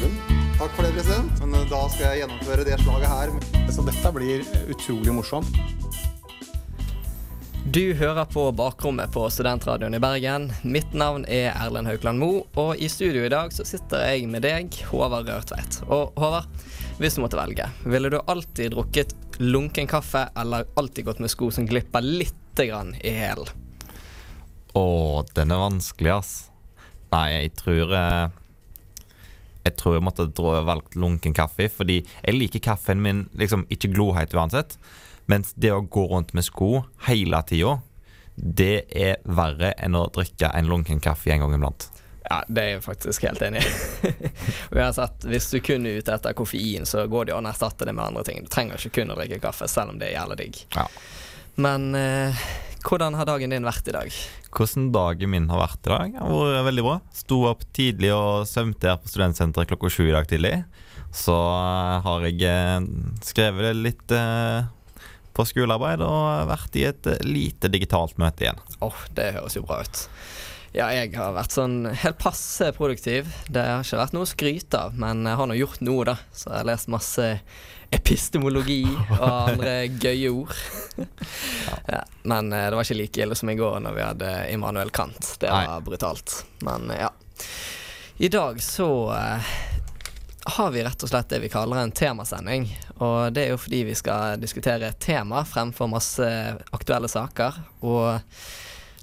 Vedum. Takk for det, president. Men eh, da skal jeg gjennomføre det slaget her. Så dette blir utrolig morsomt. Du hører på Bakrommet på Studentradioen i Bergen. Mitt navn er Erlend Haukland Moe, og i studio i dag så sitter jeg med deg, Håvard Rørtveit. Og Håvard, hvis du måtte velge, ville du alltid drukket lunken kaffe eller alltid gått med sko som glipper lite grann i hælen? Å, den er vanskelig, ass. Nei, jeg tror eh, Jeg tror jeg måtte dra valgt lunken kaffe, fordi jeg liker kaffen min liksom ikke gloheit uansett. Mens det å gå rundt med sko hele tida, det er verre enn å drikke en lunken kaffe en gang iblant. Ja, det er jeg faktisk helt enig i. Og jeg har sett, Hvis du kun er ute etter koffein, så går det jo an å erstatte det med andre ting. Du trenger ikke kun å drikke kaffe, selv om det er jævlig digg. Ja. Men eh, hvordan har dagen din vært i dag? Hvordan dagen min har vært i dag? Det har vært veldig bra. Sto opp tidlig og svømte her på studentsenteret klokka sju i dag tidlig. Så eh, har jeg eh, skrevet litt eh, på skolearbeid og vært i et lite digitalt møte igjen. Åh, det høres jo bra ut. Ja, jeg har vært sånn helt passe produktiv. Det har ikke vært noe å skryte av, men jeg har nå gjort noe, da. Så jeg har lest masse epistemologi og andre gøye ord. ja, men eh, det var ikke like ille som i går når vi hadde Immanuel Kant. Det var Nei. brutalt. Men eh, ja. I dag så eh, har vi rett og slett det vi kaller en temasending. Og det er jo fordi vi skal diskutere et tema fremfor masse aktuelle saker. Og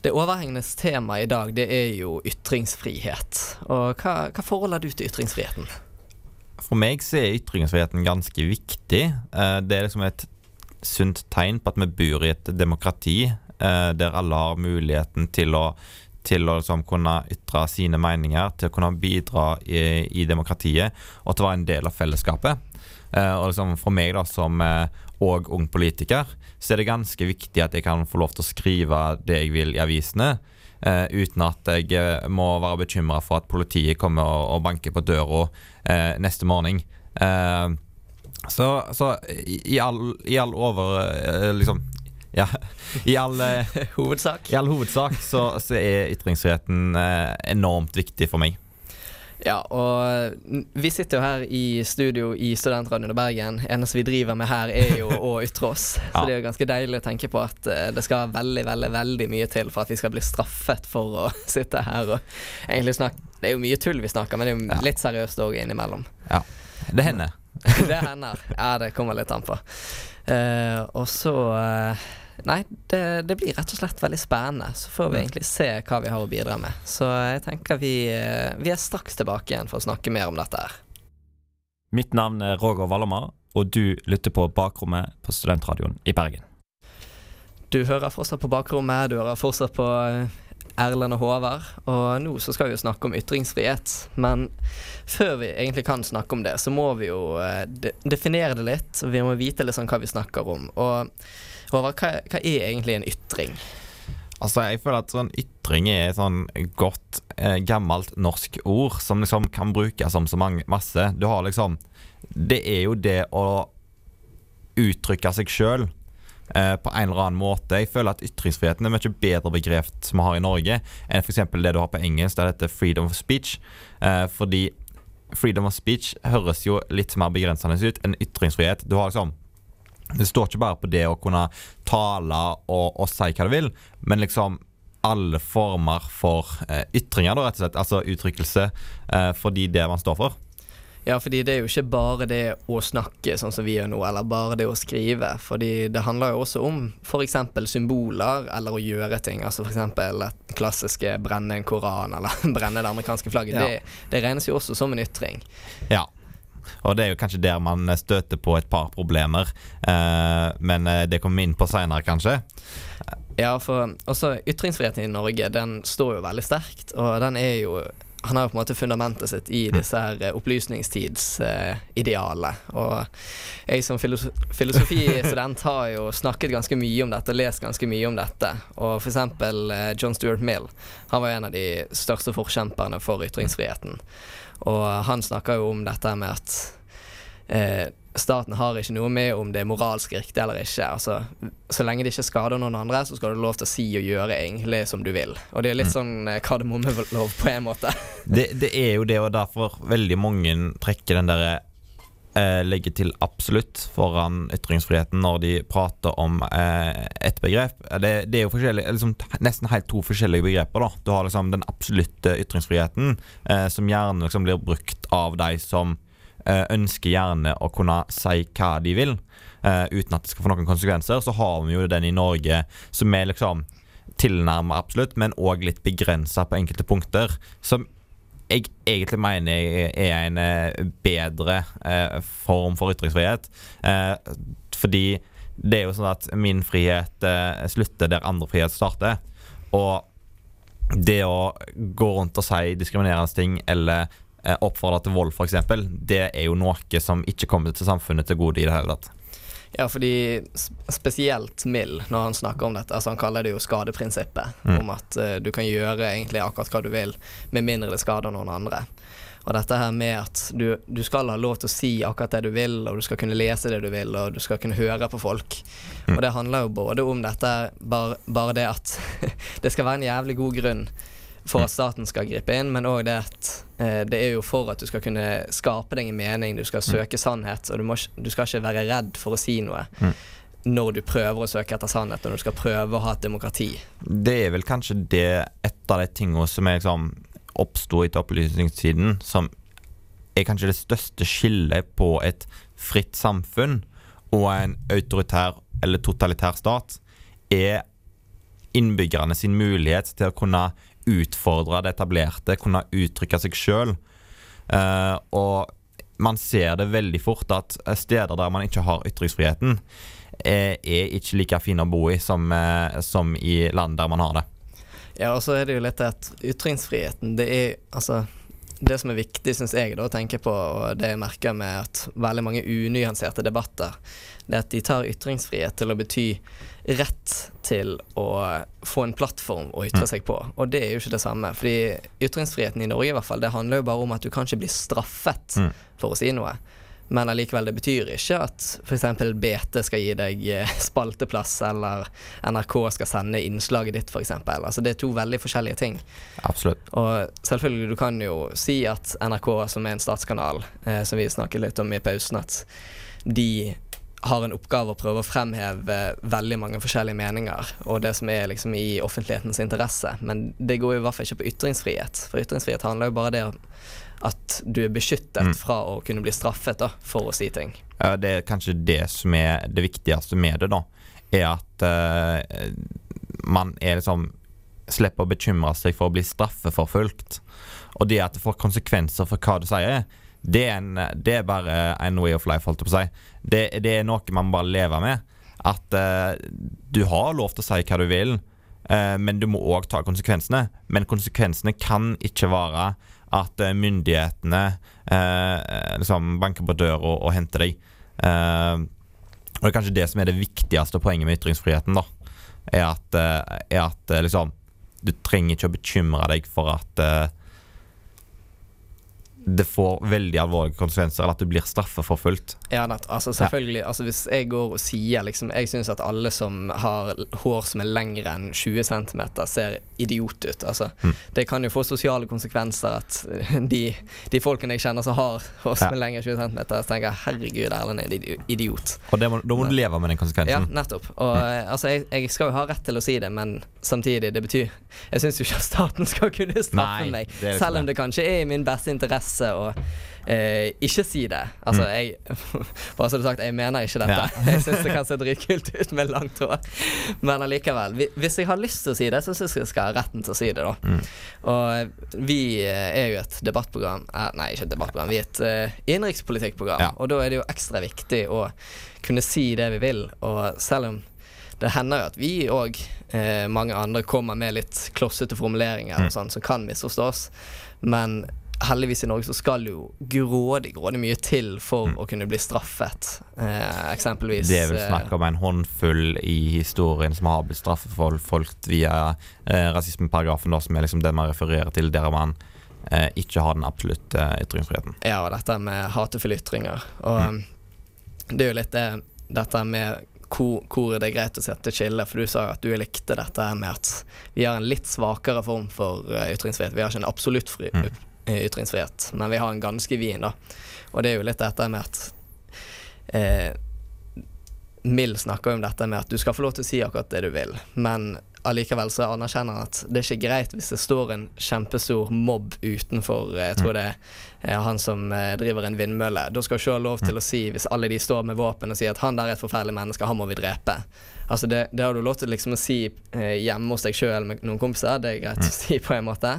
det overhengende temaet i dag, det er jo ytringsfrihet. Og hva, hva forhold har du til ytringsfriheten? For meg så er ytringsfriheten ganske viktig. Eh, Det er liksom et sunt tegn på at vi bor i et demokrati eh, der alle har muligheten til å, til å liksom kunne ytre sine meninger, til å kunne bidra i, i demokratiet og til å være en del av fellesskapet. Eh, Og liksom For meg da som òg ung politiker så er det ganske viktig at jeg kan få lov til å skrive det jeg vil i avisene. Eh, uten at jeg eh, må være bekymra for at politiet kommer og, og banker på døra eh, neste morgen. Eh, så, så i, all, i all over eh, Liksom Ja. I all, eh, Hovedsak? I all hovedsak så, så er ytringsfriheten enormt viktig for meg. Ja, og vi sitter jo her i studio i Studentradioen i Bergen. Eneste vi driver med her, er jo å ytre oss. Så det er jo ganske deilig å tenke på at eh, det skal veldig, veldig veldig mye til for at vi skal bli straffet for å sitte her og egentlig snakke Det er jo mye tull vi snakker, men det er jo litt seriøst òg innimellom. Ja. Det hender. det hender. Ja, det kommer litt an på. Uh, og så eh, Nei, det, det blir rett og slett veldig spennende. Så får vi egentlig se hva vi har å bidra med. Så jeg tenker vi, eh, vi er straks tilbake igjen for å snakke mer om dette her. Mitt navn er Roger Wallomar, og du lytter på Bakrommet på Studentradioen i Bergen. Du hører fortsatt på bakrommet, du hører fortsatt på eh, Erlend og Håvard. Og nå så skal vi jo snakke om ytringsfrihet. Men før vi egentlig kan snakke om det, så må vi jo eh, de definere det litt. Vi må vite litt sånn hva vi snakker om. Og Håvard, hva, hva er egentlig en ytring? Altså, jeg føler at sånn ytring er et sånn godt, eh, gammelt norsk ord som liksom kan brukes som så mange, masse. Du har liksom Det er jo det å uttrykke seg sjøl på en eller annen måte. Jeg føler at ytringsfriheten er mye bedre begrep vi har i Norge, enn f.eks. det du har på engelsk, der det heter freedom of speech. Eh, fordi freedom of speech høres jo litt mer begrensende ut enn ytringsfrihet. Du har liksom det står ikke bare på det å kunne tale og, og si hva du vil, men liksom alle former for eh, ytringer, da, rett og slett. Altså uttrykkelse eh, fordi det man står for. Ja, fordi det er jo ikke bare det å snakke sånn som vi gjør nå, eller bare det å skrive. Fordi det handler jo også om f.eks. symboler, eller å gjøre ting. Altså f.eks. et klassiske brenne en koran, eller brenne det amerikanske flagget. Ja. Det, det regnes jo også som en ytring. Ja. Og det er jo kanskje der man støter på et par problemer, eh, men eh, det kommer vi inn på seinere, kanskje. Ja, for også ytringsfriheten i Norge, den står jo veldig sterkt, og den er jo han har jo på en måte fundamentet sitt i disse her eh, opplysningstidsidealene. og jeg som filosofi filosofistudent har jo snakket ganske mye om dette lest ganske mye om dette. Og eksempel eh, John Stuart Mill. Han var en av de største forkjemperne for ytringsfriheten. Og han snakker jo om dette med at eh, staten har ikke noe med om det er moralsk riktig eller ikke. Altså, så lenge det ikke skader noen andre, så skal du lov til å si og gjøre egentlig som du vil. Og det er litt sånn eh, kardemommelov på en måte. Det, det er jo det, og derfor veldig mange trekker den derre eh, legger til absolutt foran ytringsfriheten når de prater om eh, et begrep. Det, det er jo liksom, nesten helt to forskjellige begreper. da. Du har liksom den absolutte ytringsfriheten, eh, som gjerne liksom blir brukt av de som eh, ønsker gjerne å kunne si hva de vil, eh, uten at det skal få noen konsekvenser. Så har vi jo den i Norge som er liksom tilnærmet absolutt, men òg litt begrensa på enkelte punkter. Som jeg egentlig mener er en eh, bedre eh, form for ytringsfrihet. Eh, fordi det er jo sånn at min frihet eh, slutter der andre frihet starter. Og det å gå rundt og si diskriminerende ting eller eh, oppfordre til vold, f.eks., det er jo noe som ikke kommer til samfunnet til gode i det hele tatt. Ja, fordi spesielt Mill, når han snakker om dette, altså han kaller det jo skadeprinsippet. Mm. Om at uh, du kan gjøre egentlig akkurat hva du vil, med mindre det skader noen andre. Og dette her med at du, du skal ha lov til å si akkurat det du vil, og du skal kunne lese det du vil, og du skal kunne høre på folk. Og det handler jo både om dette, bare, bare det at det skal være en jævlig god grunn for at staten skal gripe inn, men òg det at eh, det er jo for at du skal kunne skape deg en mening, du skal søke sannhet, og du, må, du skal ikke være redd for å si noe når du prøver å søke etter sannhet, og når du skal prøve å ha et demokrati. Det er vel kanskje det et av de tingene som er liksom oppsto etter opplysningstiden, som er kanskje det største skillet på et fritt samfunn og en autoritær eller totalitær stat, er innbyggerne sin mulighet til å kunne utfordre det etablerte, kunne uttrykke seg sjøl. og man ser det veldig fort at steder der man ikke har ytringsfriheten, eh, er ikke like fine å bo i som, eh, som i land der man har det. Ja, og så er det jo litt at ytringsfriheten, det er altså Det som er viktig, syns jeg, da, å tenke på, og det jeg merker med at veldig mange unyanserte debatter, det er at de tar ytringsfrihet til å bety rett til å få en plattform å ytre seg på. Og det er jo ikke det samme. Fordi ytringsfriheten i Norge i hvert fall, det handler jo bare om at du kan ikke bli straffet Mm. for å si noe. Men allikevel, det betyr ikke at f.eks. BT skal gi deg eh, spalteplass, eller NRK skal sende innslaget ditt, f.eks. Altså, det er to veldig forskjellige ting. Absolutt. Og selvfølgelig, du kan jo si at NRK, som er en statskanal, eh, som vi snakket litt om i pausen, at de har en oppgave å prøve å fremheve veldig mange forskjellige meninger, og det som er liksom i offentlighetens interesse. Men det går i hvert fall ikke på ytringsfrihet. For ytringsfrihet handler jo bare det om at du er beskyttet Mm. fra å kunne bli straffet da, for å si ting. Ja, det er kanskje det som er det viktigste med det, da. Er at uh, man er liksom slipper å bekymre seg for å bli straffeforfulgt. Og det at det får konsekvenser for hva du sier, det er, en, det er bare en way of life, holdt jeg på å si. Det, det er noe man bare lever med. At uh, du har lov til å si hva du vil, uh, men du må òg ta konsekvensene. Men konsekvensene kan ikke være at eh, myndighetene uh, liksom banker på døra og, og henter deg. Og det er kanskje det som er det viktigste poenget med ytringsfriheten. da Er at, er at liksom Du trenger ikke å bekymre deg for at det får veldig alvorlige konsekvenser, eller at du blir straffeforfulgt. Ja, altså selvfølgelig. Altså Hvis jeg går og sier liksom Jeg syns at alle som har hår som er lengre enn 20 cm, ser idiot ut. Altså, Mm. Det kan jo få sosiale konsekvenser at eh, de, de folkene jeg kjenner som har hår som Ja. er lengre enn 20 cm, tenker jeg herregud, Erlend er en idiot. Og det må, da må du leve med den konsekvensen. Ja, nettopp. Og mm. altså, jeg, jeg skal jo ha rett til å si det, men samtidig, det betyr Jeg syns jo ikke at staten skal kunne straffe Nei, meg, selv om det. det kanskje er i min beste interesse å eh, ikke si det. Altså, Mm. jeg Bare så det sagt, jeg mener ikke dette. Ja. jeg syns det kan se dritkult ut med langt hår, men allikevel. Hvis jeg har lyst til å si det, så syns jeg skal ha retten til å si det, da. Mm. Og vi eh, er jo et debattprogram eh, Nei, ikke et debattprogram, vi er et eh, innenrikspolitikkprogram. Ja. Og da er det jo ekstra viktig å kunne si det vi vil. Og selv om det hender jo at vi og eh, mange andre kommer med litt klossete formuleringer og sånn som kan misforstås, men heldigvis i Norge så skal jo grådig, grådig mye til for å kunne bli straffet. Eh, eksempelvis Det er vel snakk om en håndfull i historien som har blitt straffet for folk via eh, rasismeparagrafen, da, som er liksom det man refererer til der man eh, ikke har den absolutte eh, ytringsfriheten. Ja, og dette med hatefulle ytringer. Og det er jo litt det dette med hvor, hvor det er greit å sette skille, for du sa jo at du likte dette med at vi har en litt svakere form for eh, ytringsfrihet. Vi har ikke en absolutt fri, Mm. Eh, ytringsfrihet, men vi har en ganske vin, da. Og det er jo litt dette med at eh, Mill snakker jo om dette med at du skal få lov til å si akkurat det du vil, men allikevel så anerkjenner han at det er ikke greit hvis det står en kjempestor mobb utenfor eh, Jeg tror det er han som eh, driver en vindmølle. Da skal du ikke ha lov til å si, hvis alle de står med våpen og sier at han der er et forferdelig menneske, han må vi drepe. Altså det, det har du lov til liksom å si eh, hjemme hos deg sjøl med noen kompiser, det er greit å si på en måte,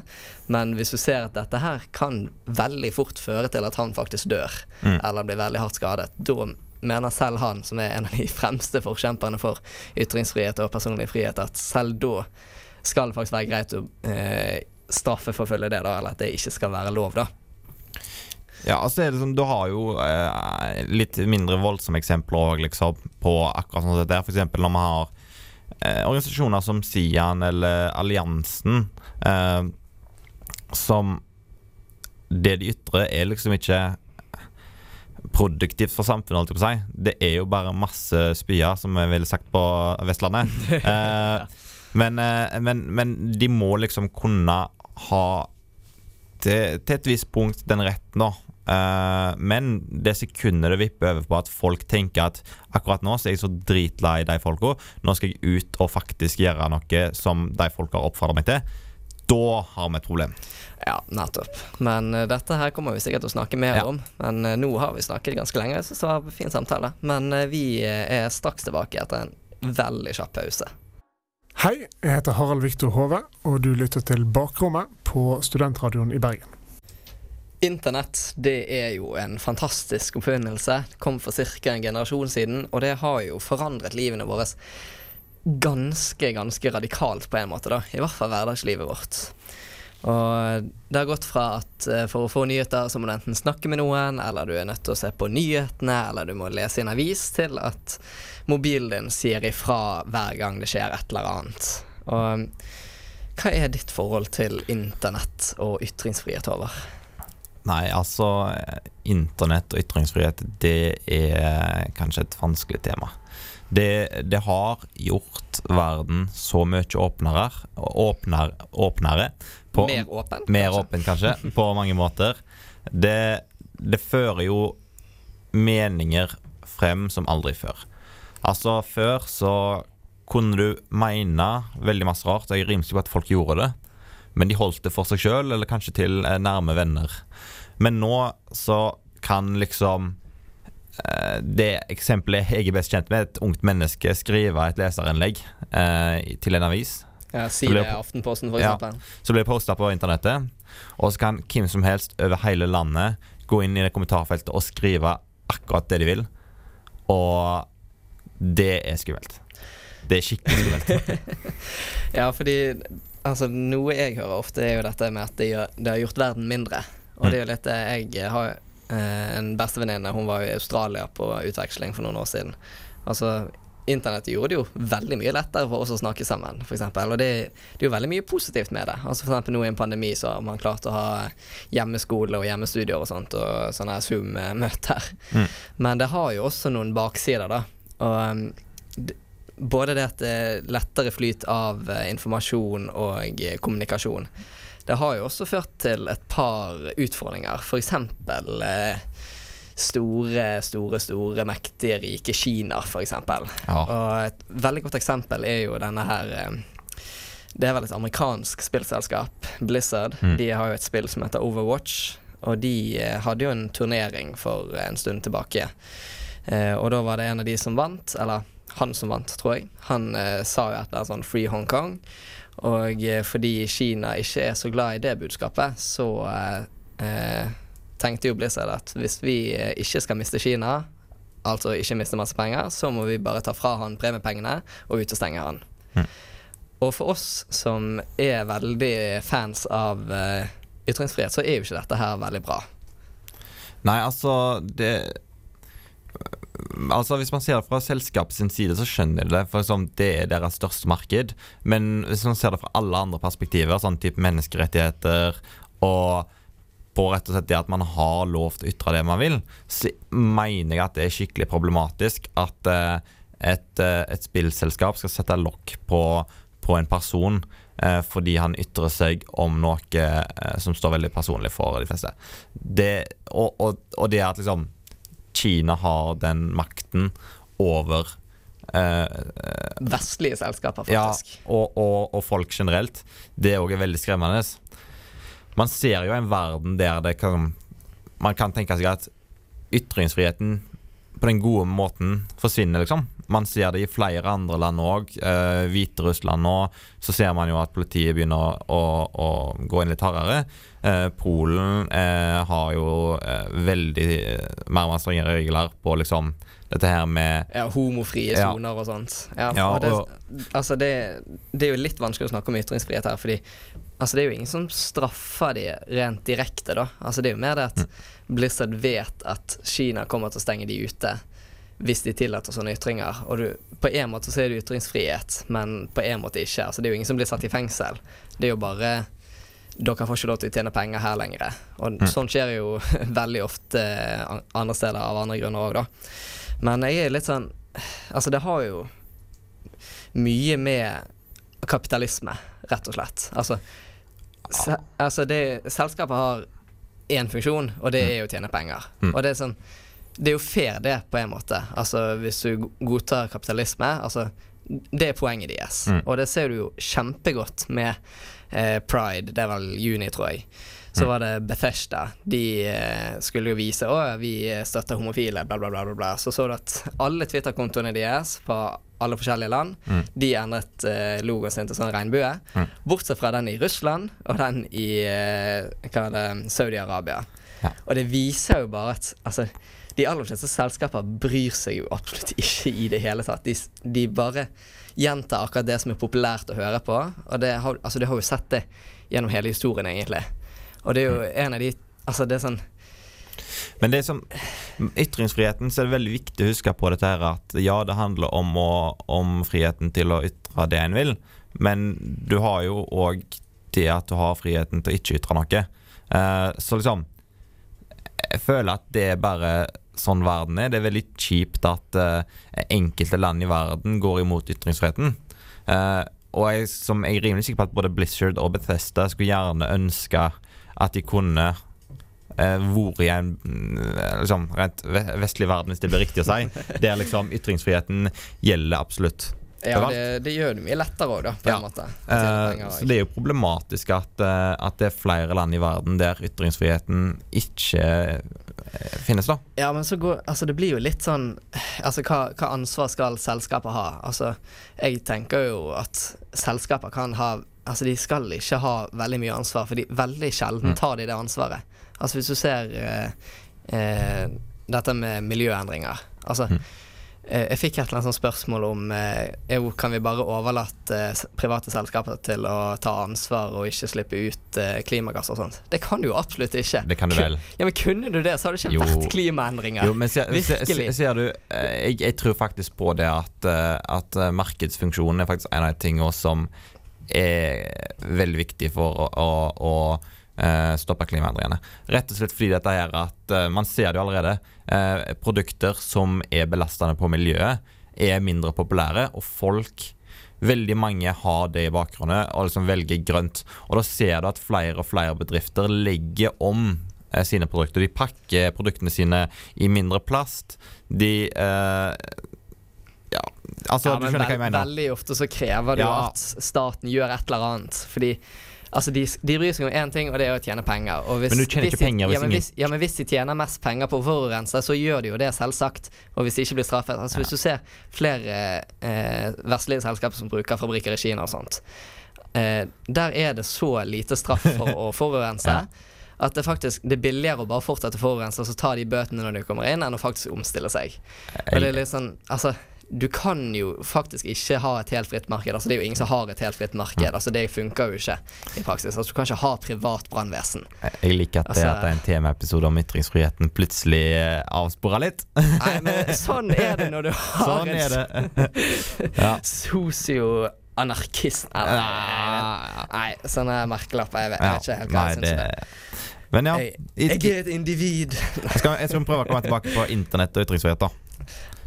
men hvis du ser at dette her kan veldig fort føre til at han faktisk dør, Mm. eller blir veldig hardt skadet, da mener selv han, som er en av de fremste forkjemperne for ytringsfrihet og personlig frihet, at selv da skal det faktisk være greit å eh, straffeforfølge det, da, eller at det ikke skal være lov, da. Ja, altså er det som, Du har jo eh, litt mindre voldsomme eksempler også, liksom, på akkurat sånn dette. Eksempel når vi har eh, organisasjoner som Sian eller Alliansen, eh, som Det de ytrer, er liksom ikke produktivt for samfunnet, holdt jeg på å si. Det er jo bare masse spyer, som vi ville sagt på Vestlandet. Eh, men, eh, men, men de må liksom kunne ha til, til et visst punkt den retten, da. Eh, men det sekundet det vipper over på at folk tenker at akkurat nå så er jeg så dritlei de folka, nå skal jeg ut og faktisk gjøre noe som de folka har oppfordra meg til, da har vi et problem. Ja, nettopp. Men uh, dette her kommer vi sikkert til å snakke mer Ja. om. Men uh, nå har vi snakket ganske lenge, så det var en fin samtale. Men uh, vi er straks tilbake etter en veldig kjapp pause. Hei, jeg heter Harald Viktor Hove, og du lytter til Bakrommet på Studentradioen i Bergen. Internett det er jo en fantastisk oppfinnelse. Det kom for ca. en generasjon siden, og det har jo forandret livene våre ganske, ganske radikalt på en måte, da. I hvert fall hverdagslivet vårt. Og det har gått fra at eh, for å få nyheter så må du enten snakke med noen, eller du er nødt til å se på nyhetene, eller du må lese i en avis, til at mobilen din sier ifra hver gang det skjer et eller annet. Og hva er ditt forhold til internett og ytringsfrihet, Håvard? Nei, altså Internett og ytringsfrihet, det er kanskje et vanskelig tema. Det, det har gjort verden så mye åpnere, åpner, åpnere på, Mer åpen, Mer kanskje? åpen, kanskje, på mange måter. Det, det fører jo meninger frem som aldri før. Altså, før så kunne du mene veldig masse rart, jeg er ikke på at folk gjorde det, men de holdt det for seg sjøl, eller kanskje til eh, nærme venner. Men nå så kan liksom eh, det eksempelet jeg er best kjent med, et ungt menneske skrive et leserinnlegg eh, til en avis. Ja, si det i Aftenposten, for Ja, så blir det posta på internettet, og så kan hvem som helst over hele landet gå inn i det kommentarfeltet og skrive akkurat det de vil. Og det er skummelt. Det er skikkelig skummelt. Ja, fordi altså, noe jeg hører ofte, er jo dette med at det, gjør, det har gjort verden mindre. Og det er jo litt jeg har eh, en bestevenninne, hun var jo i Australia på utveksling for noen år siden. Altså, internett gjorde det jo veldig mye lettere for oss å snakke sammen, f.eks. Og det, det er jo veldig mye positivt med det. Altså eksempel nå i en pandemi så har man klart å ha hjemmeskole og hjemmestudier og sånt, og sånne Zoom-møter. Mm. Men det har jo også noen baksider, da. Og d- både det at det er lettere flyt av eh, informasjon og eh, kommunikasjon. Det har jo også ført til et par utfordringer. For eksempel eh, store, store, store, mektige, rike Kina, eksempel. Ja. Og et veldig godt eksempel er jo denne her eh, Det er vel et amerikansk spillselskap, Blizzard. Mm. De har jo et spill som heter Overwatch, og de eh, hadde jo en turnering for en stund tilbake. Eh, og da var det en av de som vant, eller han som vant, tror jeg. Han eh, sa jo et eller annet sånn Free Hong Kong. Og eh, fordi Kina ikke er så glad i det budskapet, så eh, eh, tenkte jo Blizzard at hvis vi eh, ikke skal miste Kina, altså ikke miste masse penger, så må vi bare ta fra han premiepengene og utestenge han. Og for oss som er veldig fans av eh, ytringsfrihet, så er jo ikke dette her veldig bra. Nei, altså det Altså Hvis man ser det fra selskapet sin side, så skjønner de det. For liksom, Det er deres største marked. Men hvis man ser det fra alle andre perspektiver, sånn type menneskerettigheter og på rett og slett det at man har lov til å ytre det man vil, så mener jeg at det er skikkelig problematisk at eh, et, eh, et spillselskap skal sette lokk på, på en person eh, fordi han ytrer seg om noe som står veldig personlig for de fleste. Det, og, og, og det at liksom Kina har den makten over eh, Vestlige selskaper, ja, faktisk. og, og, og folk generelt. Det òg er veldig skremmende. Man ser jo en verden der det kan Man kan tenke seg at ytringsfriheten på den gode måten forsvinner, liksom. Man ser det i flere andre land òg. Eh, Hviterussland nå, så ser man jo at politiet begynner å, å gå inn litt hardere. Eh, Polen eh, har jo eh, veldig eh, mer og mer strengere regler på liksom dette her med Ja, homofrie Ja. soner og sånt. Ja, Ja, og det, altså det, det er jo litt vanskelig å snakke om ytringsfrihet her, fordi altså det er jo ingen som straffer de rent direkte, da. Altså det er jo mer det at Mm. Blizzard vet at Kina kommer til å stenge de ute hvis de tillater sånne ytringer. Og du, på en måte så er det ytringsfrihet, men på en måte ikke. Altså det er jo ingen som blir satt i fengsel. Det er jo bare dere får ikke lov til å tjene penger her lenger. Og Mm. sånn skjer jo veldig ofte andre steder av andre grunner òg, da. Men jeg er litt sånn Altså, det har jo mye med kapitalisme, rett og slett. Altså, se, altså det, selskapet har én funksjon, og det er jo å tjene penger. Mm. Og det er sånn Det er jo fair, det, på en måte. Altså, hvis du godtar kapitalisme, altså Det er poenget deres. Mm. Og det ser du jo kjempegodt med eh, Pride, det er vel juni, tror jeg. Så Mm. var det Bethesda. De eh, skulle jo vise at vi støtter homofile, bla, bla, bla. bla, bla. Så så du at alle Twitter-kontoene deres fra alle forskjellige land, Mm. de endret eh, logoen sin til sånn regnbue. Mm. Bortsett fra den i Russland og den i eh, Saudi-Arabia. Ja. Og det viser jo bare at altså, de aller fleste selskaper bryr seg jo absolutt ikke i det hele tatt. De, de bare gjentar akkurat det som er populært å høre på. Og det har, altså, de har jo sett det gjennom hele historien, egentlig. Og det er jo en av de Altså, det er sånn Men det som ytringsfriheten, så er det veldig viktig å huske på dette her at ja, det handler om, å, om friheten til å ytre det en vil, men du har jo òg det at du har friheten til å ikke ytre noe. Eh, så liksom Jeg føler at det er bare sånn verden er. Det er veldig kjipt at eh, enkelte land i verden går imot ytringsfriheten. Eh, og jeg, som jeg er rimelig sikker på at både Blizzard og Bethesda skulle gjerne ønske at de kunne eh, vært i en mm, liksom, rent vestlig verden, hvis det blir riktig å si, der liksom ytringsfriheten gjelder absolutt. Ja, det, det gjør det mye lettere òg, da, på Ja. en måte. Eh, penger så det er jo problematisk at, eh, at det er flere land i verden der ytringsfriheten ikke eh, finnes, da. Ja, men så går Altså, det blir jo litt sånn Altså, hva, hva ansvar skal selskaper ha? Altså, jeg tenker jo at selskaper kan ha Altså, de skal ikke ha veldig mye ansvar, for de veldig sjelden Mm. tar de det ansvaret. Altså, hvis du ser uh, uh, dette med miljøendringer Altså, eh, jeg fikk et eller annet sånt spørsmål om jo, kan vi bare overlate private selskaper til å ta ansvar og ikke slippe ut klimagasser og sånt. Det kan du jo absolutt ikke. Det kan du Kun- vel. Ja, men kunne du det, så hadde det ikke Jo. vært klimaendringer. Jo, men ser, ser, Virkelig. ser du jeg, jeg tror faktisk på det at, at markedsfunksjonen er faktisk en av de tingene som er veldig viktig for å, å, å eh, stoppe klimaendringene. Rett og slett fordi dette her at eh, man ser det jo allerede. eh, produkter som er belastende på miljøet, er mindre populære, og folk Veldig mange har det i bakgrunnen og liksom velger grønt. Og da ser du at flere og flere bedrifter legger om sine produkter. De pakker produktene sine i mindre plast. De altså, ja, men mener. Veldig ofte så krever du Ja. at staten gjør et eller annet. Fordi altså, de, de bryr seg om én ting, og det er å tjene penger. Hvis, Men du tjener ikke penger hvis ja, men hvis, ja, men hvis de tjener mest penger på å forurense, så gjør de jo det, selvsagt. Og hvis de ikke blir straffet. Altså, Hvis du ser flere eh, vestlige selskaper som bruker fabrikker i Kina og sånt, eh, der er det så lite straff for å forurense. At det faktisk det er billigere å bare fortsette å forurense og så ta de bøtene når de kommer inn, enn å faktisk omstille seg. Og det er litt sånn, altså du kan jo faktisk ikke ha et helt fritt marked. Altså Det er jo ingen som har et helt fritt marked. Altså Det funker jo ikke i praksis. Altså Du kan ikke ha privat brannvesen. Jeg liker at det Altså- er en temaepisode om ytringsfriheten plutselig eh, avsporer litt. Nei, men sånn er det når du har Sånn det. Ja. sosioanarkist Nei, nei, sånne merkelapper. Jeg vet, jeg vet ikke helt hva Nei, jeg syns om det. det Men ja. Jeg, jeg er et individ. Jeg skal, jeg skal prøve å komme tilbake på internett og ytringsfrihet, da.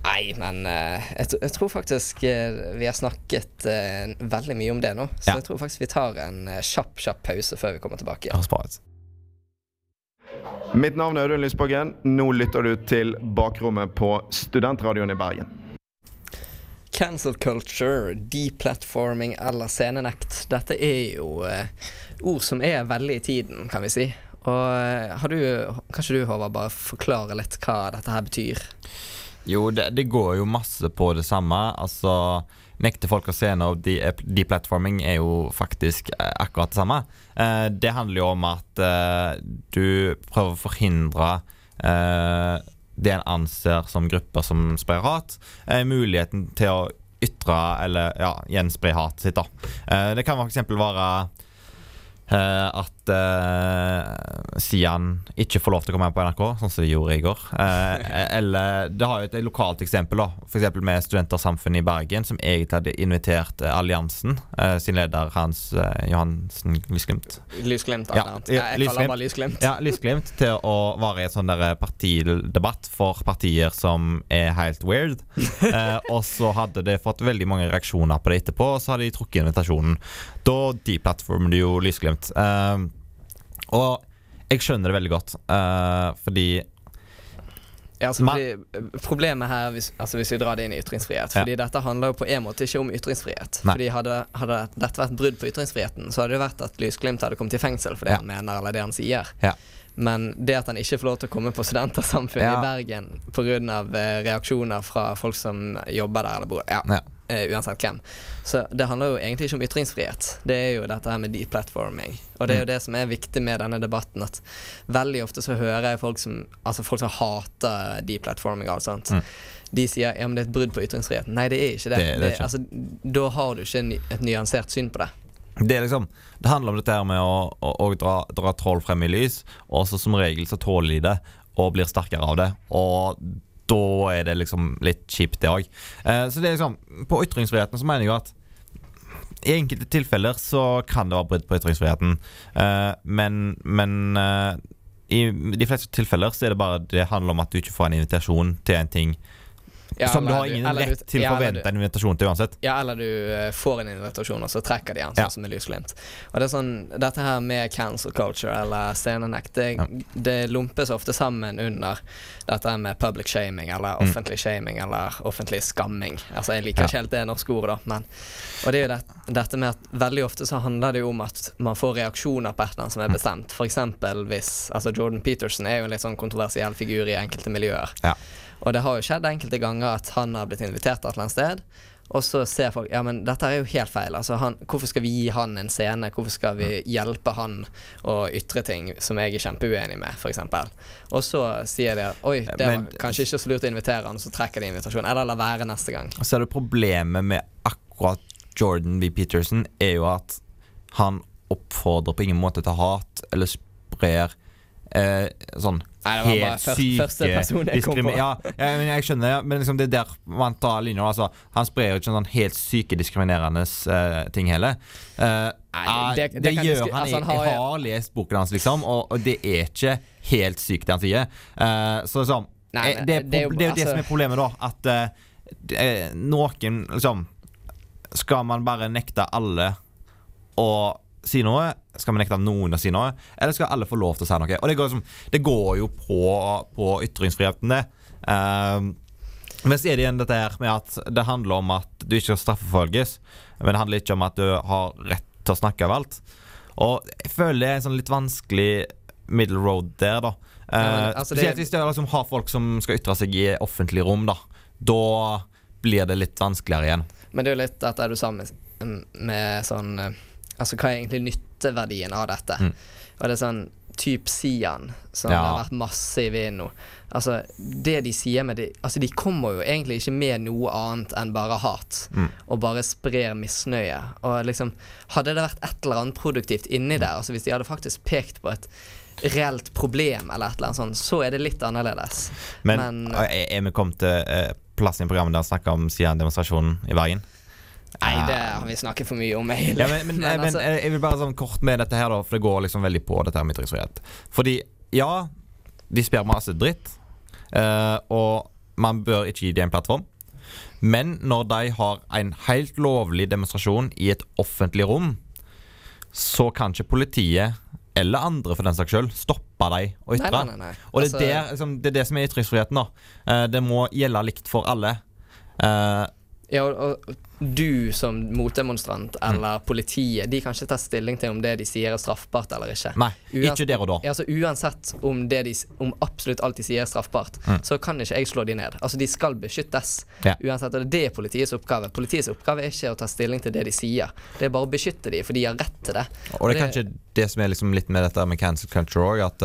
Nei, men eh, jeg, jeg tror faktisk eh, vi har snakket eh, veldig mye om det nå. Så Ja. jeg tror faktisk vi tar en kjapp, kjapp pause før vi kommer tilbake Ja. Mitt navn er Audun Lysbakken. Nå lytter du til Bakrommet på Studentradioen i Bergen. Cancel culture, deplatforming eller scenenekt. Dette er jo ord som er veldig i tiden, kan vi si. Og har du, kanskje du Håvard, bare forklare litt hva dette her betyr? Jo, det, det går jo masse på det samme. Altså, nekte folk å se noe, de- deplatforming er jo faktisk eh, akkurat det samme. Eh, det handler jo om at eh, du prøver å forhindre eh, det en anser som grupper som sprer hat, eh, muligheten til å ytre eller ja, gjenspre hatet sitt. da. Eh, det kan eksempel være at uh, Sian ikke får lov til å komme her på NRK, sånn som de gjorde i går. Uh, eller Det har jo et lokalt eksempel, da. F.eks. med Studentersamfunnet i Bergen, som egentlig hadde invitert eh, Alliansen, uh, sin leder Hans Johansen Lysglimt. Lysglimt, Ja, ja, Jeg, kaller bare Lysglimt. Ja, Lysglimt til å være i en sånn partidebatt for partier som er helt weird. Og så hadde det fått veldig mange reaksjoner på det etterpå, og så hadde de trukket invitasjonen. Da deplattformer de jo Lysglimt. Eh, og jeg skjønner det veldig godt, uh, fordi Ja, altså, fordi, problemet her, hvis, altså hvis vi drar det inn i ytringsfrihet Ja. Fordi dette handler jo på en måte ikke om ytringsfrihet. Nei. Fordi hadde, hadde dette vært brudd på ytringsfriheten, så hadde det vært at Lysglimt hadde kommet i fengsel for det Ja. han mener, eller det han sier. Ja. Men det at han ikke får lov til å komme på Studentersamfunnet Ja. i Bergen pga. Eh, reaksjoner fra folk som jobber der eller bor ja, Ja. Eh, Uansett hvem. Så det handler jo egentlig ikke om ytringsfrihet. Det er jo dette her med deplatforming. Og det er jo det som er viktig med denne debatten, at veldig ofte så hører jeg folk som Altså folk som hater deplatforming og alt sånt. Mm. De sier ja, men det er et brudd på ytringsfriheten. Nei, det er ikke det. Det er det ikke. altså, da har du ikke et nyansert syn på det. det, liksom, det handler om dette her med å, å, å dra, dra troll frem i lys, og så som regel så tåler de det og blir sterkere av det. Og da er det liksom litt kjipt, det òg. Eh, så det er liksom, på ytringsfriheten så mener jeg jo at i enkelte tilfeller så kan det være brudd på ytringsfriheten, eh, men, men eh, i de fleste tilfeller så er det bare det handler om at du ikke får en invitasjon til en ting Ja, som du har ingen du- rett til å ja, forvente du- en invitasjon til uansett. Ja, eller du eh, får en invitasjon, og så trekker de den, sånn som med Lysglimt. Og det er sånn, dette her med cancel culture eller scenenekt, det, det lumpes ofte sammen under dette her med public shaming eller Mm. offentlig shaming eller offentlig skamming. Altså, jeg liker ikke helt det norske ordet, da, men Og det er jo det, dette med at veldig ofte så handler det jo om at man får reaksjoner på et eller annet som er bestemt. For eksempel hvis Altså, Jordan Peterson er jo en litt sånn kontroversiell figur i enkelte miljøer. Ja. Og det har jo skjedd enkelte ganger at han har blitt invitert til et eller annet sted, og så ser folk ja, men dette er jo helt feil. Altså, han, hvorfor skal vi gi han en scene? Hvorfor skal vi hjelpe han å ytre ting som jeg er kjempeuenig med, f.eks.? Og så sier de at oi, det Men- var kanskje ikke så lurt å invitere han, så trekker de invitasjonen. Eller la være neste gang. Så er det problemet med akkurat Jordan B. Peterson er jo at han oppfordrer på ingen måte til hat eller sprer eh, sånn Nei, det var bare helt syke første person jeg kom på. Ja, ja, men jeg skjønner, ja, men liksom det er der man tar linjer. Altså, han sprer jo ikke sånn helt syke diskriminerende eh, ting heller. Eh, Nei, det- det, det gjør han. altså, han har- jeg har lest boken hans, liksom, og, og det er ikke helt sykt, det han sier. Uh, så liksom Nei, eh, men det, er det er jo- det er jo det altså- som er problemet, da. At uh, noen liksom Skal man bare nekte alle å si noe? Skal vi nekte noen å si noe? Eller skal alle få lov til å si noe? Og det går, liksom, det går jo på, på ytringsfriheten, det. Um, men så er det igjen dette her med at det handler om at du ikke skal straffeforfølges. Men det handler ikke om at du har rett til å snakke av alt. Og jeg føler det er en sånn litt vanskelig middle road der, da. Ja, men, Eh, altså, det- hvis du liksom har folk som skal ytre seg i offentlig rom, da. Da blir det litt vanskeligere igjen. Men det er jo litt at er du sammen med, med sånn eh, Altså, hva er egentlig nytteverdien av dette? Mm. Og det er sånn typ Sian, som Ja. har vært masse i vinden nå. Altså, det de sier med de Altså, de kommer jo egentlig ikke med noe annet enn bare hat. Mm. Og bare sprer misnøye. Og liksom Hadde det vært et eller annet produktivt inni der, altså hvis de hadde faktisk pekt på et reelt problem eller et eller annet sånt, så er det litt annerledes. Men, Men- er, er vi kommet til plass plassen i programmet der vi snakker om siden demonstrasjonen i Bergen? Nei, det har vi snakket for mye om, Hele. Ja, men, men, men, altså- jeg jeg vil bare sånn kort med dette her, da, for det går liksom veldig på dette her med ytringsfrihet. Fordi ja, de spør masse dritt, uh, og man bør ikke gi dem en plattform. Men når de har en helt lovlig demonstrasjon i et offentlig rom, så kan ikke politiet eller andre for den saks skyld stoppe dem å ytre. Nei, nei, nei. Og det er, Altså- der, liksom, det er det som er ytringsfriheten. da Uh, Det må gjelde likt for alle. Eh, Ja, og, og du som motdemonstrant Mm. eller politiet, de kan ikke ta stilling til om det de sier er straffbart eller ikke. Nei, ikke der og da. Altså, uansett om, det de, om absolutt alt de sier er straffbart, Mm. så kan ikke jeg slå de ned. Altså, de skal beskyttes. Ja. Uansett, og det er politiets oppgave. Politiets oppgave er ikke å ta stilling til det de sier. Det er bare å beskytte de, for de har rett til det. Og det er kanskje det som er liksom litt med dette med cancel culture òg, at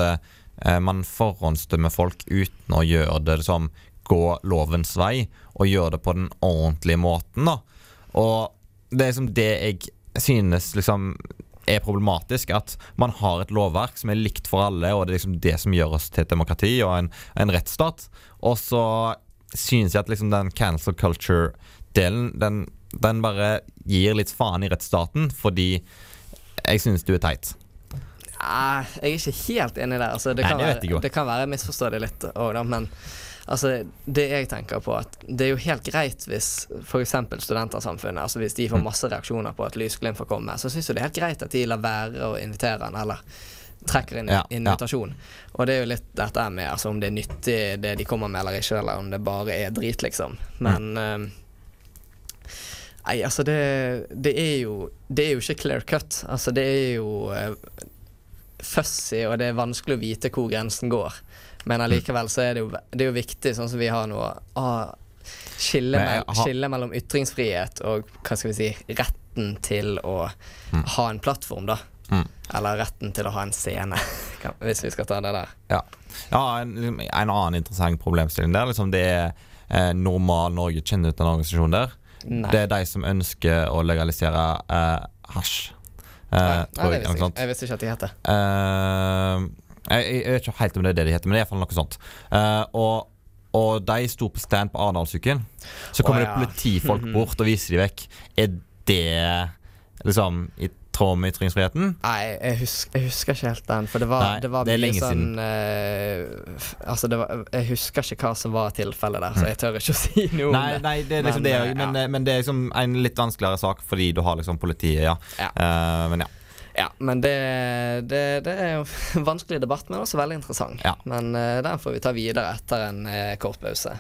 uh, man forhåndsdømmer folk uten å gjøre det som gå lovens vei, og gjøre det på den ordentlige måten. da Og det er liksom det jeg synes liksom er problematisk, at man har et lovverk som er likt for alle, og det er liksom det som gjør oss til et demokrati og en, en rettsstat. Og så synes jeg at liksom den cancel culture-delen, den, den bare gir litt faen i rettsstaten, fordi jeg synes du er teit. Nei, jeg er ikke helt enig der. Altså, det, Nei, kan det jo. være, det kan være jeg misforstår det litt òg. Men altså, det jeg tenker på, at det er jo helt greit hvis f.eks. Studentersamfunnet altså Hvis de får Mm. masse reaksjoner på at Lysglimt får komme, så syns jo det er helt greit at de lar være å invitere han, eller trekker inn Ja, ja. invitasjon. Og det er jo litt dette med altså, om det er nyttig det de kommer med eller ikke, eller om det bare er drit, liksom. Men uh, Nei, altså det, det er jo Det er jo ikke clear cut. Altså det er jo uh, fussy, og det er vanskelig å vite hvor grensen går. Men allikevel så er det jo, det er jo viktig, sånn som vi har nå, å skille, har- skille mellom ytringsfrihet og hva skal vi si, retten til å ha en plattform, da. Mm. Eller retten til å ha en scene, hvis vi skal ta det der. Ja, ja en, liksom, en annen interessant problemstilling der, liksom det er eh, Normal Norge kjenner ut en organisasjonen der. Nei. Det er de som ønsker å legalisere eh, hasj. Eh, Nei, nei, jeg, visste ikke, jeg visste ikke at de het det. Eh, jeg, jeg vet ikke helt om det er det de heter, men det er iallfall noe sånt. Uh, og, og de sto på stand på Arendalsuken. Så kommer Å, det politifolk bort og viser de vekk. Er det liksom i tråd med ytringsfriheten? Nei, jeg husker, jeg husker ikke helt den. For det var, Nei, det var det mye sånn uh, Altså, det var, jeg husker ikke hva som var tilfellet der, så jeg tør ikke å si noe om det. nei, det er liksom Men, det, eh, men, men det er liksom en litt vanskeligere sak fordi du har liksom politiet, ja. Eh, men ja. Ja, men det, det, det er jo en vanskelig debatt, men også veldig interessant. Ja. Men uh, den får vi ta videre etter en uh, kort pause.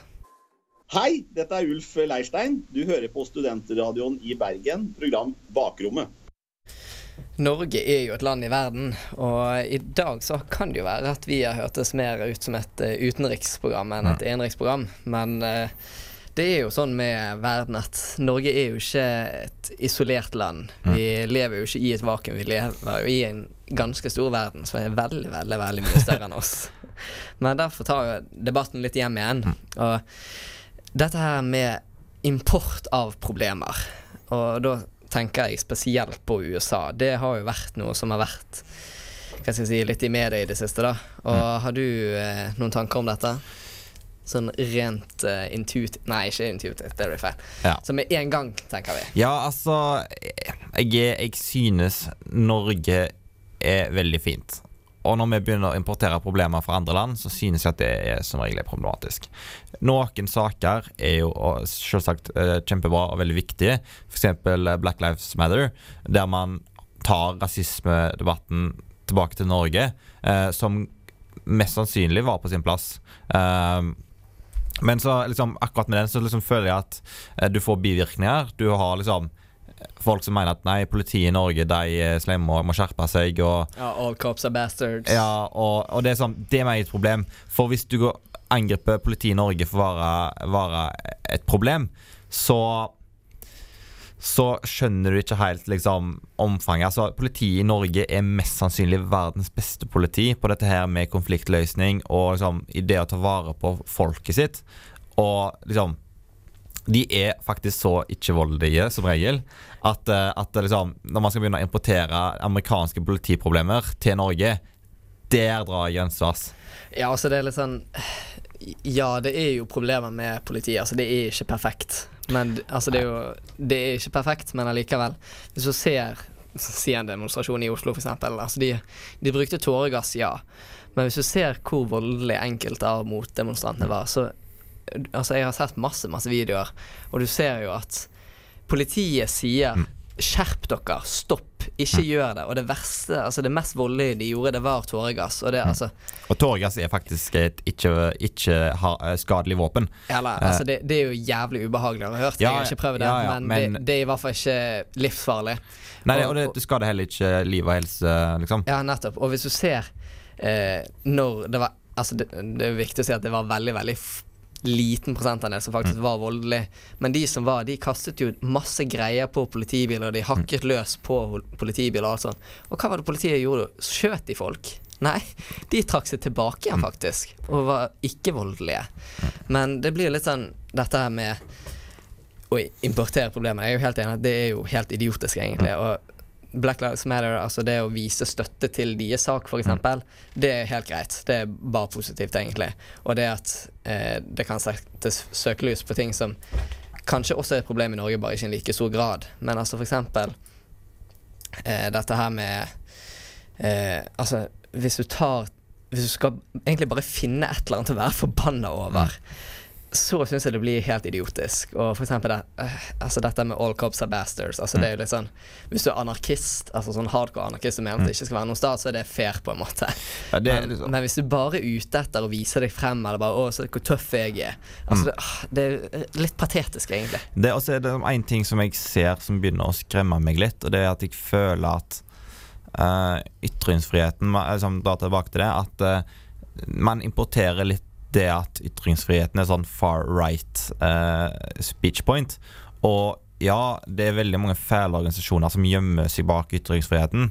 Hei, dette er Ulf Leirstein. Du hører på Studentradioen i Bergen, program Bakrommet. Norge er jo et land i verden, og i dag så kan det jo være at vi har hørtes mer ut som et eh, utenriksprogram enn et innenriksprogram. Men eh, det er jo sånn med verden at Norge er jo ikke et isolert land. Vi lever jo ikke i et vakuum, vi lever jo i en ganske stor verden som er veldig, veldig, veldig mye større enn oss. Men derfor tar jo debatten litt hjem igjen. Og dette her med import av problemer, og da tenker jeg spesielt på USA. Det har jo vært noe som har vært hva skal jeg si, litt i media i det siste. da. Og Har du eh, noen tanker om dette? Sånn rent uh, intuit... Nei, ikke intuitivt, det blir feil. Ja. Så med en gang, tenker vi. Ja, altså jeg, jeg synes Norge er veldig fint. Og når vi begynner å importere problemer fra andre land, så synes jeg at det er som regel er problematisk. Noen saker er jo selvsagt eh, kjempebra og veldig viktige. F.eks. Black Lives Matter, der man tar rasismedebatten tilbake til Norge, eh, som mest sannsynlig var på sin plass. Um, men så liksom, akkurat med den så liksom føler jeg at eh, du får bivirkninger. Du har liksom folk som mener at nei, politiet i Norge de er slemme og må skjerpe seg. Og, Ja, All cops are bastards. ja, og, og det er sånn, det er meg et problem. For hvis du angriper politiet i Norge for å være, være et problem, så så skjønner du ikke helt liksom omfanget. Altså, Politiet i Norge er mest sannsynlig verdens beste politi på dette her med konfliktløsning og liksom, i det å ta vare på folket sitt. Og liksom De er faktisk så ikke-voldelige som regel at, eh, at liksom, når man skal begynne å importere amerikanske politiproblemer til Norge, der drar grensa. ass. Ja, altså det er litt sånn Ja, det er jo problemer med politiet. Altså, det er ikke perfekt. Men altså, det er jo Det er ikke perfekt, men allikevel. Hvis du ser Si en demonstrasjon i Oslo, f.eks. Altså, de, de brukte tåregass, ja. Men hvis du ser hvor voldelig enkelte av motdemonstrantene var, så Altså, jeg har sett masse, masse videoer, og du ser jo at politiet sier Skjerp dere, stopp, ikke gjør det. Og det verste, altså det mest voldelige de gjorde, det var tåregass. Og det, altså Og tåregass er faktisk et ikke-skadelig våpen. Eller, altså det, det er jo jævlig ubehagelig å ha hørt. Ja, jeg har ikke prøvd det, ja, ja, men, men- det, det er i hvert fall ikke livsfarlig. Nei, og, og det, skader heller ikke liv og helse, liksom. Ja, nettopp. Og hvis du ser eh, når det var Altså, det, det er viktig å si at det var veldig, veldig liten prosentandel som faktisk var voldelig. Men de som var, de kastet jo masse greier på politibiler, de hakket løs på politibiler og sånt. Og hva var det politiet gjorde? Skjøt de folk? Nei, de trakk seg tilbake igjen, faktisk. Og var ikke voldelige. Men det blir litt sånn dette her med å importere problemer. Jeg er jo helt enig at det er jo helt idiotisk, egentlig. Og Black Lives Matter, altså det å vise støtte til deres sak, f.eks., eksempel det er helt greit. Det er bare positivt, egentlig. Og det at eh, det kan settes søkelys på ting som kanskje også er et problem i Norge, bare ikke i like stor grad. Men altså eksempel eh, dette her med eh, Altså, hvis du tar Hvis du skal egentlig bare finne et eller annet å være forbanna over, så syns jeg det blir helt idiotisk. Og for eksempel det, eh, altså dette med all cops are bastards. Altså det er jo litt sånn Hvis du er anarkist, altså sånn hardcore anarkist som mener at det ikke skal være noen stat, så er det fair, på en måte. Ja, men, liksom- men hvis du bare er ute etter å vise deg frem, eller bare 'Å, se hvor tøff jeg er' Altså det, ah, det er litt patetisk, egentlig. Det, er også en ting som jeg ser som begynner å skremme meg litt, og det er at jeg føler at uh, ytringsfriheten som liksom, Dra tilbake til det. At uh, man importerer litt det at ytringsfriheten er sånn far right uh, speech point. Og ja, det er veldig mange fæle organisasjoner som gjemmer seg bak ytringsfriheten,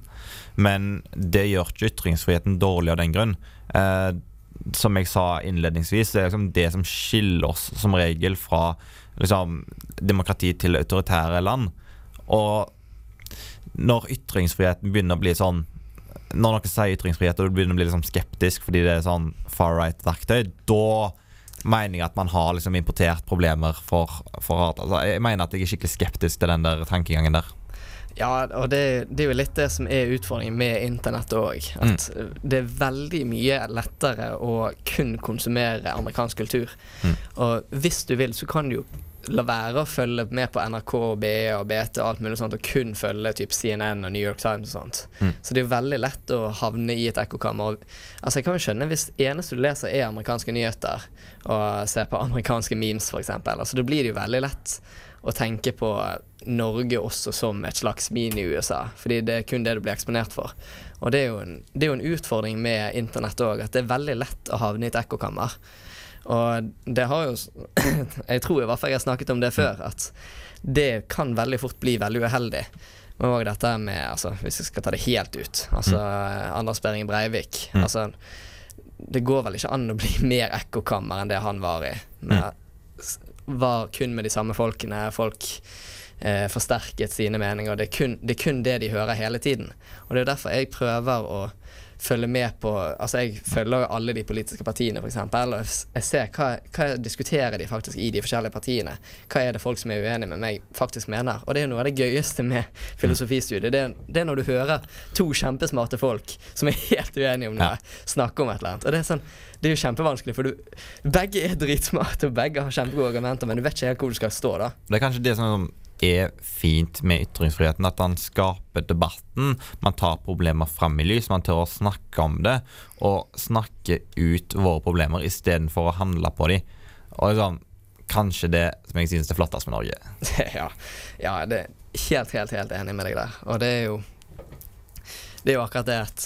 men det gjør ikke ytringsfriheten dårlig av den grunn. Uh, som jeg sa innledningsvis, det er liksom det som skiller oss som regel fra liksom, demokrati til autoritære land. Og når ytringsfriheten begynner å bli sånn Når noen sier ytringsfrihet og du begynner å bli liksom skeptisk fordi det er sånn far right-verktøy, da mener jeg at man har liksom importert problemer for, for hat. altså, Jeg mener at jeg er skikkelig skeptisk til den der tankegangen der. Ja, og det, det er jo litt det som er utfordringen med internett òg. At det er veldig mye lettere å kun konsumere amerikansk kultur. Mm. Og hvis du vil, så kan du jo la være å følge med på NRK og BE og BT og alt mulig sånt, og kun følge typ CNN og New York Times og sånt. Mm. Så det er jo veldig lett å havne i et ekkokammer. Altså Jeg kan jo skjønne hvis eneste du leser er amerikanske nyheter, og ser på amerikanske memes f.eks. Altså, da blir det jo veldig lett å tenke på Norge også som et slags mini-USA. Fordi det er kun det du blir eksponert for. Og det er jo en, det er jo en utfordring med internett òg, at det er veldig lett å havne i et ekkokammer. Og det har jo Jeg tror i hvert fall jeg har snakket om det før, at det kan veldig fort bli veldig uheldig. Men òg dette med altså, Hvis jeg skal ta det helt ut. Altså Anders Behring Breivik. Mm. Altså Det går vel ikke an å bli mer ekkokammer enn det han var i. Med, var kun med de samme folkene. Folk eh, forsterket sine meninger. Det er, kun, det er kun det de hører hele tiden. Og det er derfor jeg prøver å følge med på Altså Jeg følger jo alle de politiske partiene, f.eks. Og jeg ser hva, hva diskuterer de faktisk i de forskjellige partiene. Hva er det folk som er uenige med meg, faktisk mener. Og det er jo noe av det gøyeste med filosofistudiet. Det, det er når du hører to kjempesmarte folk som er helt uenige om noe, snakke om et eller annet. Og det er sånn Det er jo kjempevanskelig, for du, begge er dritsmarte, og begge har kjempegode argumenter, men du vet ikke helt hvor du skal stå, da. Det er kanskje det som er fint med ytringsfriheten, at han skaper debatten. Man tar problemer fram i lys, man tør å snakke om det, og snakke ut våre problemer istedenfor å handle på dem. Og liksom, kanskje det som jeg synes er flottest med Norge. ja, ja, det er helt, helt, helt enig med deg der. Og det er jo Det er jo akkurat det at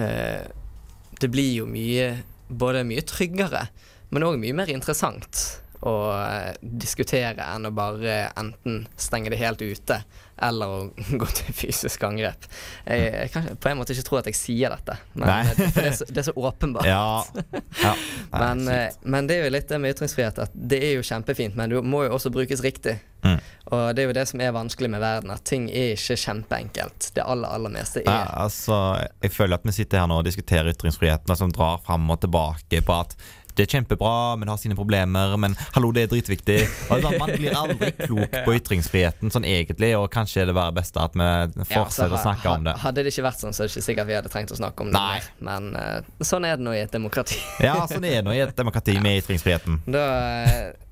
eh, det blir jo mye Både mye tryggere, men òg mye mer interessant å eh, diskutere enn å bare enten stenge det helt ute eller å gå til fysisk angrep. Jeg, jeg kan på en måte ikke tro at jeg sier dette, men det, for det, er så, det er så åpenbart. Ja. ja. Nei, Men, eh, men det er jo litt det med ytringsfrihet at det er jo kjempefint, men det må jo også brukes riktig. Mm. Og det er jo det som er vanskelig med verden, at ting er ikke kjempeenkelt. Det aller, aller meste er Nei, altså, jeg føler at vi sitter her nå og diskuterer ytringsfriheten, og som drar fram og tilbake på at det er kjempebra, men har sine problemer. Men hallo, det er dritviktig. Sånn, Man blir aldri klok på ytringsfriheten sånn egentlig, og kanskje er det bare best at vi Ja, fortsetter altså, å snakke om det. Hadde det ikke vært sånn, så er det ikke sikkert vi hadde trengt å snakke om det Nei. mer. Men uh, sånn er det nå i et demokrati. Ja, sånn er det nå i et demokrati med ytringsfriheten. Da uh,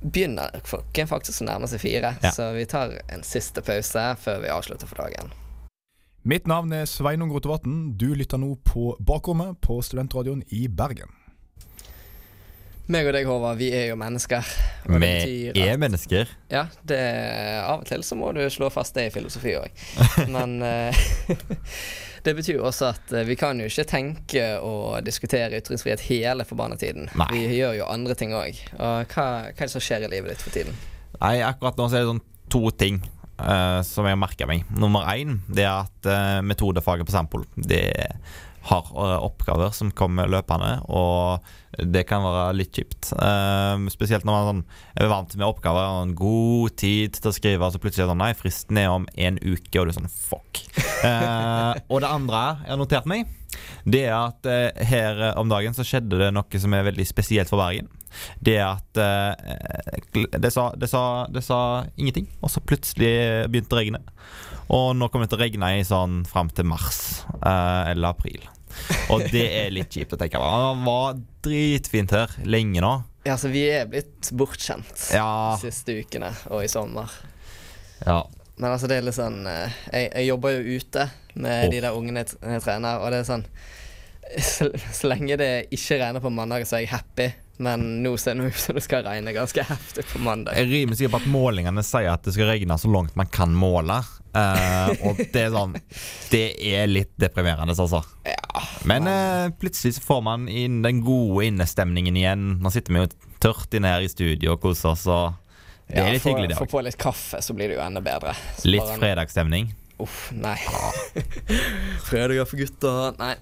begynner klokken faktisk å nærme seg fire, Ja. så vi tar en siste pause før vi avslutter for dagen. Mitt navn er Sveinung Rotevatn. Du lytter nå på Bakrommet på Studentradioen i Bergen. Meg og deg, Håvard, vi er jo mennesker. Vi er at- mennesker. Ja, det, av og til så må du slå fast det i filosofi òg. Men eh, det betyr jo også at eh, vi kan jo ikke tenke og diskutere ytringsfrihet hele forbanna tiden. Nei. Vi gjør jo andre ting òg. Og hva, hva er det som skjer i livet ditt for tiden? Nei, akkurat nå så er det sånn to ting Uh, som jeg har merka meg. Nummer én det er at uh, metodefaget på Sampol det har oppgaver som kommer løpende, og det kan være litt kjipt. Eh, spesielt når man sånn, er vant med oppgaver og en god tid til å skrive, og så plutselig er det sånn Nei, fristen er om en uke, og du er sånn fuck. Eh, og det andre jeg har notert meg, det er at eh, her eh, om dagen så skjedde det noe som er veldig spesielt for Bergen. Det er at eh, det, sa, det, sa, det sa ingenting, og så plutselig begynte det å regne. Og nå kommer det til å regne i sånn fram til mars eh, eller april. Og det er litt kjipt å tenke på. Det var dritfint her lenge nå. Ja, så Vi er blitt bortskjemt Ja. de siste ukene og i sommer. Ja. Men altså det er litt sånn eh, Jeg, jeg jobber jo ute med oh. de der ungene jeg jeg trener, og det er sånn så, så lenge det ikke regner på mandag, så er jeg happy. Men nå ser det ut som det skal regne ganske heftig på mandag. Jeg rimer sikkert på at målingene sier at det skal regne så langt man kan måle. Uh, og det er sånn Det er litt deprimerende, altså. Men uh, plutselig så får man inn den gode innestemningen igjen. Nå sitter vi jo tørt inne her i studio og koser oss, og det er litt hyggelig, det Få på litt kaffe, så blir det jo enda bedre. Så Litt fredagsstemning. Uff, nei. Fredager for gutta. Nei.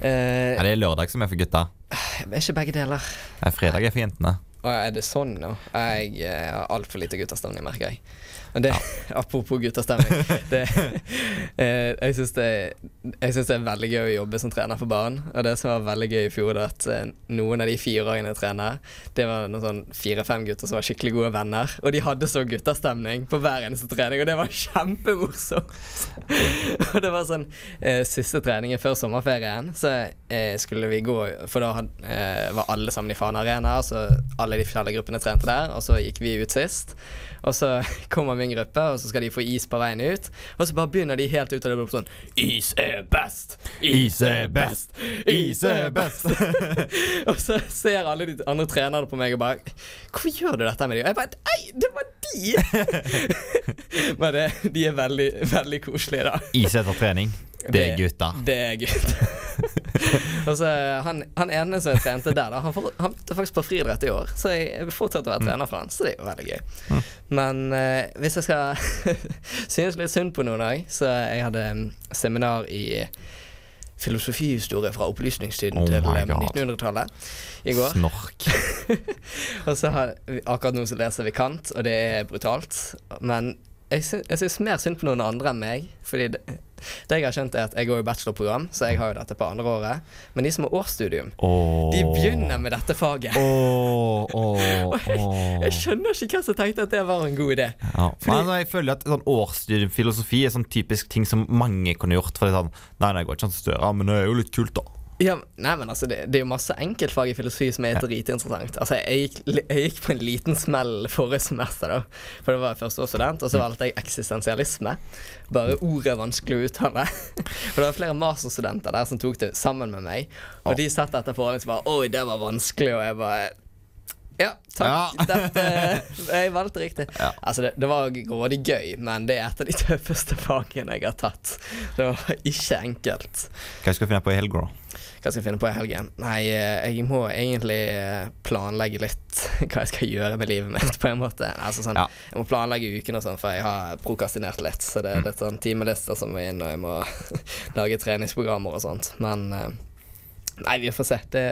Eh, er det lørdag som er for gutta. er ikke begge deler. Nei, fredag er for jentene. Å, er det sånn nå? Jeg har har altfor lite guttastemning, merker jeg. Men det, Apropos guttastemning. Det, eh, jeg syns det, det er veldig gøy å jobbe som trener for barn. Og det som var veldig gøy i fjor, var at eh, noen av de fireåringene jeg trener, det var noen sånn fire-fem gutter som var skikkelig gode venner. Og de hadde så guttastemning på hver eneste trening, og det var kjempemorsomt. og det var sånn eh, Siste treningen før sommerferien, så eh, skulle vi gå For da had, var alle sammen i Fana Arena, så alle de forskjellige gruppene trente der, og så gikk vi ut sist. Og så kommer min gruppe, og så skal de få is på veien ut. Og så bare begynner de helt ut av det blå sånn Is er best! Is er best! Is er best! og så ser alle de andre trenerne på meg og bare Hvorfor gjør du dette med dem? Og jeg bare Nei, det var de! Men det, de er veldig, veldig koselige, da. Is etter trening. Det er gutta. Det er gutt. Og så han, han ene som jeg trente der, da, han, for, han er faktisk på friidrett i år, så jeg, fortsatte å være trener for han, så det er jo veldig gøy. Men eh, hvis jeg skal synes litt synd på noen òg, så jeg hadde um, seminar i filosofihistorie fra opplysningstiden Oh til my eh, God. 1900-tallet i går. Snork. og så har, akkurat nå så leser vi Kant, og det er brutalt. Men jeg, sy jeg syns mer synd på noen andre enn meg. Fordi det, det jeg har skjønt er at jeg går i bachelorprogram, så jeg har jo dette på andre året. Men de som har årsstudium, oh. de begynner med dette faget. Åh, åh, Jeg åh. skjønner ikke hvem som tenkte at det var en god idé. Ja. Men nei, jeg føler at sånn årsstudiumfilosofi er sånn typisk ting som mange kunne gjort. For det er sånn Nei, nei, jeg går ikke an å studere, men det er jo litt kult, da. Ja, nei, men altså, det, det er jo masse enkeltfag i filosofi som er dritinteressant. Altså, jeg gikk, jeg gikk på en liten smell forrige semester, da. For det var førsteårsstudent, og så valgte jeg eksistensialisme. Bare ordet er vanskelig å uttale. For det var flere masterstudenter der som tok det sammen med meg. Og de satt etter forhånd og bare Oi, det var vanskelig, og jeg bare Ja, takk. Dette, jeg valgte riktig. Ja. Altså, det, det var grådig gøy, men det er et av de tøffeste fagene jeg har tatt. Det var ikke enkelt. Hva skal du finne på i helga, da? Hva skal jeg finne på i helgen? Nei, eh, jeg må egentlig eh, planlegge litt hva jeg skal gjøre med livet mitt, på en måte. Altså sånn, Ja. Jeg må planlegge uken og sånn, for jeg har prokastinert litt. Så det er litt sånn timelister som må inn, og jeg må lage treningsprogrammer og sånt. Men eh, nei, vi får se. Det,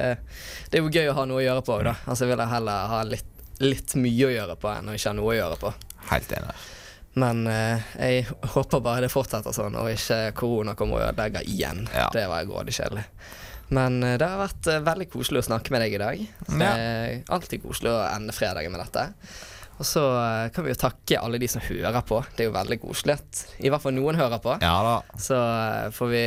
det er jo gøy å ha noe å gjøre på, da. Altså, jeg vil heller ha litt, litt mye å gjøre på enn å ikke ha noe å gjøre på. Helt enig. Men eh, jeg håper bare det fortsetter sånn, og ikke korona kommer og ødelegger igjen. Ja. Det var grådig kjedelig. Men eh, det har vært eh, veldig koselig å snakke med deg i dag. Det er alltid koselig å ende fredagen med dette. Og så eh, kan vi jo takke alle de som hører på. Det er jo veldig koselig at i hvert fall noen hører på. Ja da. Så eh, får vi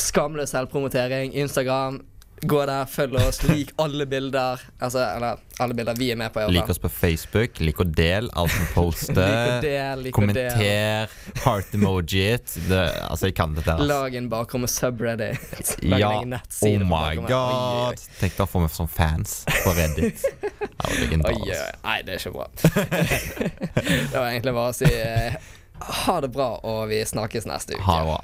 skamløs selvpromotering. Instagram. Gå der, følg oss, lik alle bilder. Altså, eller alle bilder vi er med på. Lik oss på Facebook. Lik og del alt vi poster. Lik og del, Kommenter. Heart emoji Det, altså, jeg kan dette. Altså. Lag en bakrom med subreddit. Lag Ja. en Oh my god! Oi, oi. Tenk deg å få meg som fans på Reddit. Oi, oi. Nei, det er ikke bra. det var egentlig bare å si eh, ha det bra, og vi snakkes neste uke. Ha det bra.